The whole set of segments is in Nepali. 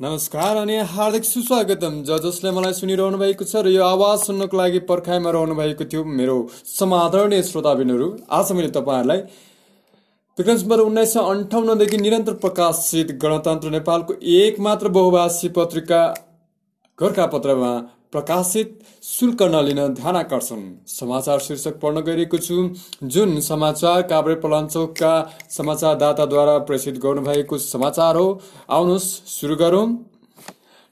नमस्कार अनि हार्दिक सुस्वागतम। ज जसले मलाई सुनिरहनु भएको छ र यो आवाज सुन्नको लागि पर्खाइमा रहनु भएको थियो मेरो समादरणीय श्रोताबिनहरू आज मैले तपाईँहरूलाई विक्रम उन्नाइस सय अन्ठाउन्नदेखि निरन्तर प्रकाशित गणतन्त्र नेपालको एक मात्र बहुभाषी पत्रिका गोर्खा पत्रमा प्रकाशित शुल्क नलिन ध्यान आकर्षण समाचार शीर्षक पढ्न गइरहेको छु। जुन समाचार काभ्रे पलाञ्चोकका समाचारदाताद्वारा प्रेषित गर्नुभएको समाचार हो आउनुहोस् सुरु गरौँ।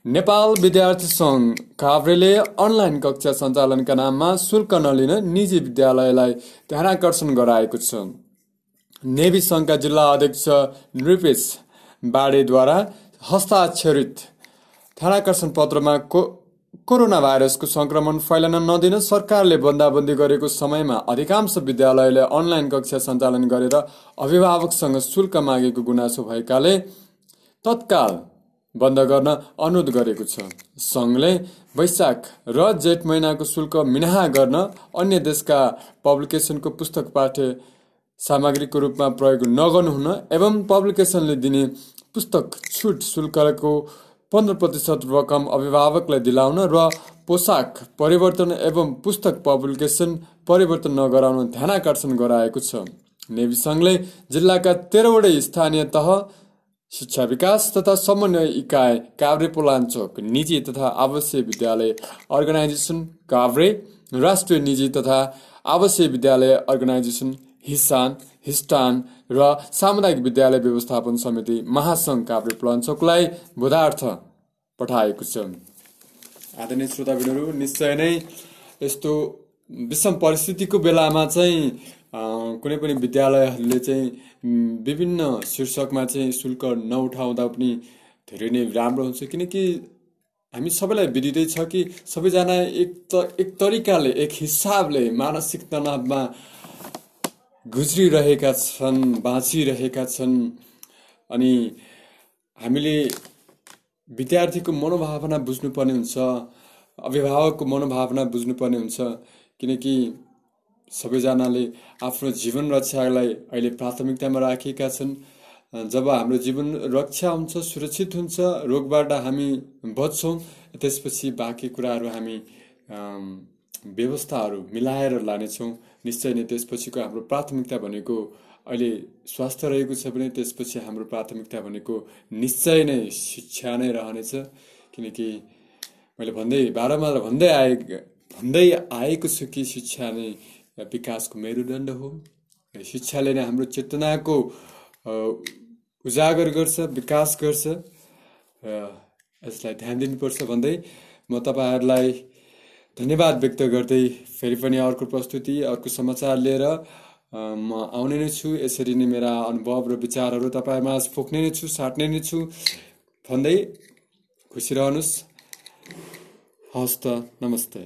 नेपाल विद्यार्थी सङ्घ काभ्रेले अनलाइन कक्षा सञ्चालनका नाममा शुल्क नलिन निजी विद्यालयलाई ध्यानकर्षण गराएको छ। नेभी सङ्घका जिल्ला अध्यक्ष नृपेश बाडेद्वारा हस्ताक्षरित ध्यानकर्षण पत्रमा को कोरोना भाइरसको संक्रमण फैलन नदिन सरकारले बन्दाबन्दी गरेको समयमा अधिकांश विद्यालयले अनलाइन कक्षा सञ्चालन गरेर अभिभावकसँग शुल्क मागेको गुनासो भएकाले तत्काल बन्द गर्न अनुरोध गरेको छ। सङ्घले वैशाख र जेठ महिनाको शुल्क मिनाहा गर्न अन्य देशका पब्लिकेसनको पुस्तक पाठ्य सामग्रीको रूपमा प्रयोग नगर्नुहुन एवं पब्लिकेसनले दिने पुस्तक छुट शुल्कको पन्ध्र प्रतिशत रकम अभिभावकलाई दिलाउन र पोसाक परिवर्तन एवं पुस्तक पब्लिकेसन परिवर्तन नगराउन ध्यानकर्षण गराएको छ। नेवी सङ्घले जिल्लाका तेह्रवटै स्थानीय तह शिक्षा विकास तथा समन्वय इकाइ काभ्रे पोलाञ्चोक निजी तथा आवासीय विद्यालय अर्गनाइजेसन काभ्रे राष्ट्रिय निजी तथा आवासीय विद्यालय अर्गनाइजेसन हिसान हिस्टान र सामुदायिक विद्यालय व्यवस्थापन समिति महासङ्घ काभ्रे प्लन्चोकलाई बोधार्थ पठाएको छ। आदरणीय श्रोताबिनहरू निश्चय नै यस्तो विषम परिस्थितिको बेलामा चाहिँ कुनै पनि विद्यालयहरूले चाहिँ विभिन्न शीर्षकमा चाहिँ शुल्क नउठाउँदा पनि धेरै नै राम्रो हुन्छ। किनकि हामी सबैलाई विदितै छ कि सबैजना एक त एक तरिकाले एक हिसाबले मानसिक तनावमा गुज्रिरहेका छन् बाँचिरहेका छन्। अनि हामीले विद्यार्थीको मनोभावना बुझ्नुपर्ने हुन्छ अभिभावकको मनोभावना बुझ्नुपर्ने हुन्छ किनकि सबैजनाले आफ्नो जीवन रक्षालाई अहिले प्राथमिकतामा राखेका छन्। जब हाम्रो जीवन रक्षा हुन्छ सुरक्षित हुन्छ रोगबाट हामी बच्छौँ त्यसपछि बाँकी कुराहरू हामी व्यवस्थाहरू मिलाएर लानेछौँ। निश्चय नै त्यसपछिको हाम्रो प्राथमिकता भनेको अहिले स्वास्थ्य रहेको छ भने त्यसपछि हाम्रो प्राथमिकता भनेको निश्चय नै शिक्षा नै रहनेछ। किनकि मैले भन्दै बाह्रमाल भन्दै आए भन्दै आएको छु कि शिक्षा नै विकासको मेरुदण्ड हो। शिक्षाले नै हाम्रो चेतनाको उजागर गर्छ विकास गर्छ। यसलाई ध्यान दिनुपर्छ भन्दै म तपाईँहरूलाई धन्यवाद व्यक्त गर्दै फेरि पनि अर्को प्रस्तुति अर्को समाचार लिएर म आउने नै छु। यसरी नै मेरा अनुभव र विचारहरू तपाईँमा पोख्ने नै छु साट्ने नै छु। भन्दै खुसी रहनुहोस्। हवस् नमस्ते।